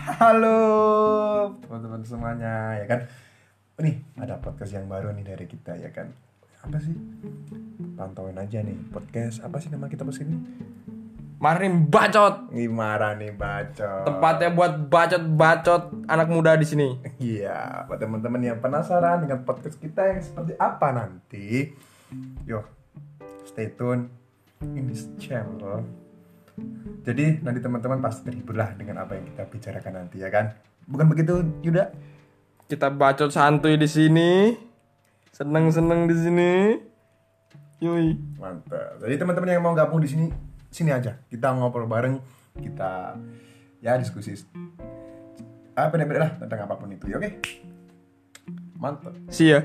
Halo teman-teman semuanya ya kan. Nih ada podcast yang baru nih dari kita ya kan. Apa sih? Pantauin aja nih podcast apa sih nama kita pas ini? Marim bacot. Gimana nih bacot? Tempatnya buat bacot-bacot anak muda di sini. Iya, buat teman-teman yang penasaran dengan podcast kita yang seperti apa nanti, yuk stay tune in this channel. Jadi nanti teman-teman pasti terhibur lah dengan apa yang kita bicarakan nanti ya kan? Bukan begitu, Yuda? Kita bacot santuy di sini. Seneng-seneng di sini. Yoi. Mantap. Jadi teman-teman yang mau gabung di sini, sini aja. Kita ngobrol bareng, kita ya diskusi apa beda lah tentang apa pun itu, ya oke? Mantap. See ya.